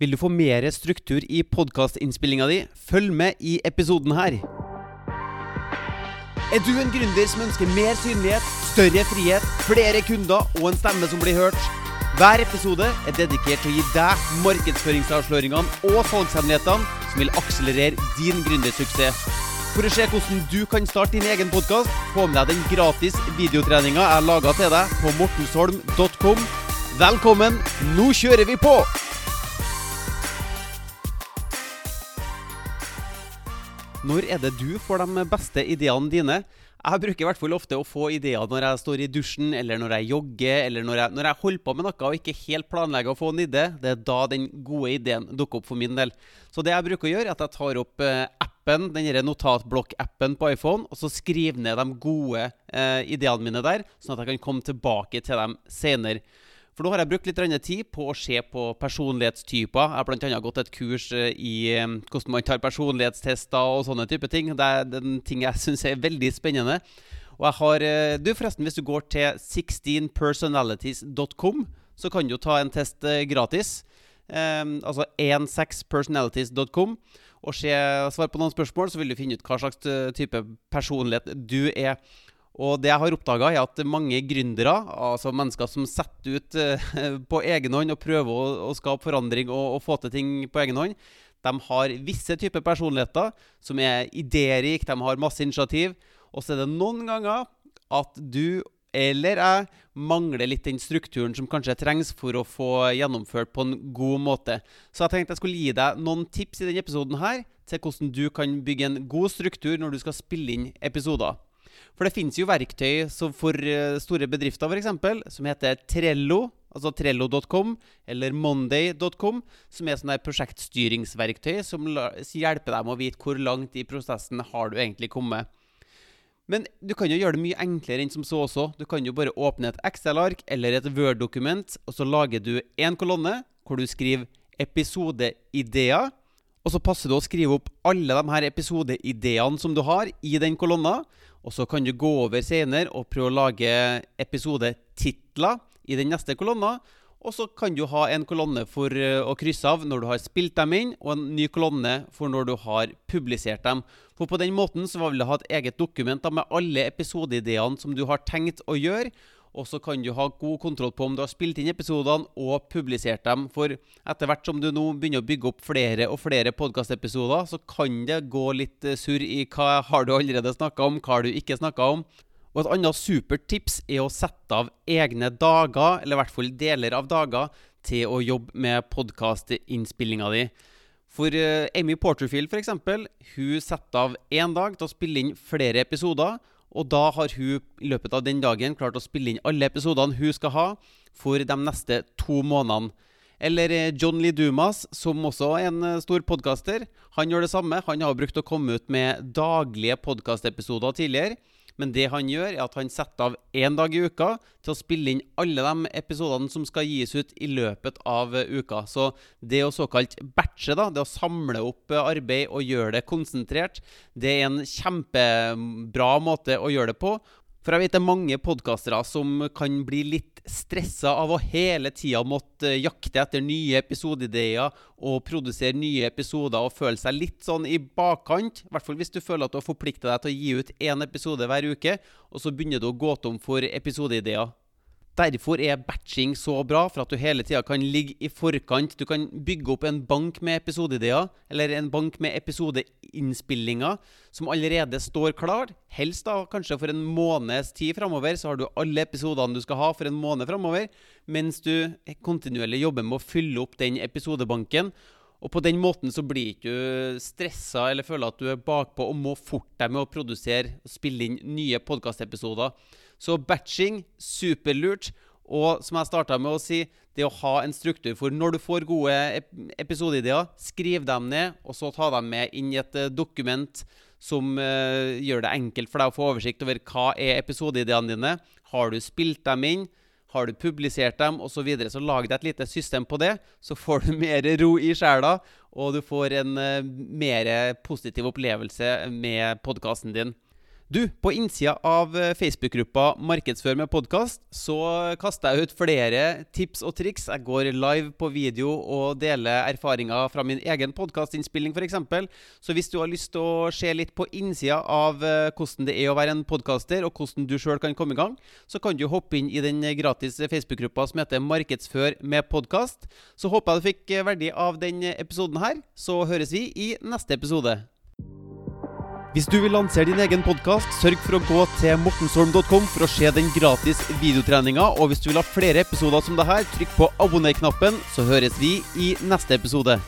Vil du få mer struktur i podkastinnspillinga di? Følg med i episoden her. Er du en gründer som ønsker mer synlighet, større frihet, flere kunder og en stemme som blir hørt? Hver episode er dedikert til å gi deg markedsføringsavsløringene og salgshemmelighetene som vil akselerere din gründersuksess. For å se hvordan du kan starte din egen podkast, få med deg den gratis videotreninga jeg laga til deg på mortensholm.com. Velkommen, nå kjører vi på! Når er det du får de beste ideene dine? Jeg bruker i hvert fall ofte å få ideer når jeg står i dusjen, eller når jeg jogger, eller når jeg, når jeg holder på med noe og ikke helt planlegger å få en idé. Det er da den gode ideen dukker opp for min del. Så det jeg bruker å gjøre, er at jeg tar opp eh, appen, den notatblokk-appen på iPhone, og så skriver ned de gode eh, ideene mine der, sånn at jeg kan komme tilbake til dem senere. For nå har jeg brukt litt tid på å se på personlighetstyper. Jeg har bl.a. gått et kurs eh, i eh, hvordan man tar personlighetstester og sånne type ting. Det er en ting jeg syns er veldig spennende. Og jeg har eh, Du, forresten, hvis du går til 16personalities.com, så kan du ta en test gratis. Um, altså 16personalities.com. Og se, svare på noen spørsmål, så vil du finne ut hva slags type personlighet du er. Og det jeg har oppdaga, er at mange gründere, altså mennesker som setter ut eh, på egen hånd og prøver å, å skape forandring og, og, få til ting på egen hånd, de har visse typer personligheter som er idérike, de har masse initiativ. Og så er det noen ganger at du eller jeg mangler litt den strukturen som kanskje trengs for å få gjennomført på en god måte. Så jeg tenkte jeg skulle gi deg noen tips i denne episoden her til hvordan du kan bygge en god struktur når du skal spille inn episoder. For det finnes jo verktøy for eh, store bedrifter f.eks. som heter Trello, altså trello.com, eller monday.com, som er sånne prosjektstyringsverktøy som hjelper deg med å vite hvor langt i prosessen har du egentlig kommet. Men du kan jo gjøre det mye enklere enn som så også. Du kan jo bare åpne et Excel-ark eller et Word-dokument, og så lager du én kolonne hvor du skriver episodeideer. Og så passer det å skrive opp alle de her episodeideene som du har, i den kolonna. Og så kan du gå over senere og prøve å lage episodetitler i den neste kolonna. Og så kan du ha en kolonne for eh, å krysse av når du har spilt dem inn, og en ny kolonne for når du har publisert dem. For på den måten så vil du ha et eget dokument med alle episodeideene som du har tenkt å gjøre. Og så kan du ha god kontroll på om du har spilt inn episodene og publisert dem. For etter hvert som du nå begynner å bygge opp flere og flere podkastepisoder, så kan det gå litt eh, surr i hva har du allerede snakka om, hva har du ikke snakka om. Og Et annet supert tips er å sette av egne dager, eller i hvert fall deler av dager, til å jobbe med podkastinnspillinga di. For uh, Amy Porterfield, f.eks., hun setter av én dag til å spille inn flere episoder. Og da har hun i løpet av den dagen klart å spille inn alle episodene hun skal ha for de neste to månedene. Eller eh, John Lee Dumas, som også er en eh, stor podkaster. Han gjør det samme. Han har brukt å komme ut med daglige podkastepisoder tidligere. Men det han gjør, er at han setter av én dag i uka til å spille inn alle de episodene som skal gis ut i løpet av eh, uka. Så det å såkalt batche, da, det å samle opp eh, arbeid og gjøre det konsentrert, det er en kjempebra måte å gjøre det på. For jeg vet det er mange podkastere som kan bli litt stressa av å hele tida måtte jakte etter nye episodeideer og produsere nye episoder og føle seg litt sånn i bakkant. I hvert fall hvis du føler at du har forplikta deg til å gi ut én episode hver uke, og så begynner du å gå tom for episodeideer. Derfor er batching så bra, for at du hele tida kan ligge i forkant. Du kan bygge opp en bank med episodeideer, eller en bank med episodeinnspillinger som allerede står klar. Helst da kanskje for en måneds tid framover, så har du alle episodene du skal ha for en måned framover, mens du kontinuerlig jobber med å fylle opp den episodebanken. Og på den måten så blir ikke du stressa eller føler at du er bakpå og må forte deg med å produsere og spille inn nye podkastepisoder. Så batching, superlurt. Og som jeg starta med å si, det å ha en struktur for når du får gode episodeideer, skriv dem ned, og så ta dem med inn i et eh, dokument som uh, gjør det enkelt for deg å få oversikt over hva er episodeideene dine. Har du spilt dem inn? Har du publisert dem, osv., så, videre, så lag deg et lite system på det. Så får du mer ro i sjela, og du får en uh, mer positiv opplevelse med podkasten din. Du, på innsida av eh, Facebook-gruppa Markedsfør med podkast så kaster jeg ut flere tips og triks. Jeg går live på video og deler erfaringer fra min egen podkastinnspilling f.eks. Så hvis du har lyst til å se litt på innsida av eh, hvordan det er å være en podkaster, og hvordan du sjøl kan komme i gang, så kan du hoppe inn i den gratis Facebook-gruppa som heter Markedsfør med podkast. Så håper jeg du fikk verdi av denne episoden her. Så høres vi i neste episode. Hvis du vil lansere din egen podkast, sørg for å gå til mortensholm.com for å se den gratis videotreninga. Og hvis du vil ha flere episoder som dette, trykk på abonner-knappen, så høres vi i neste episode.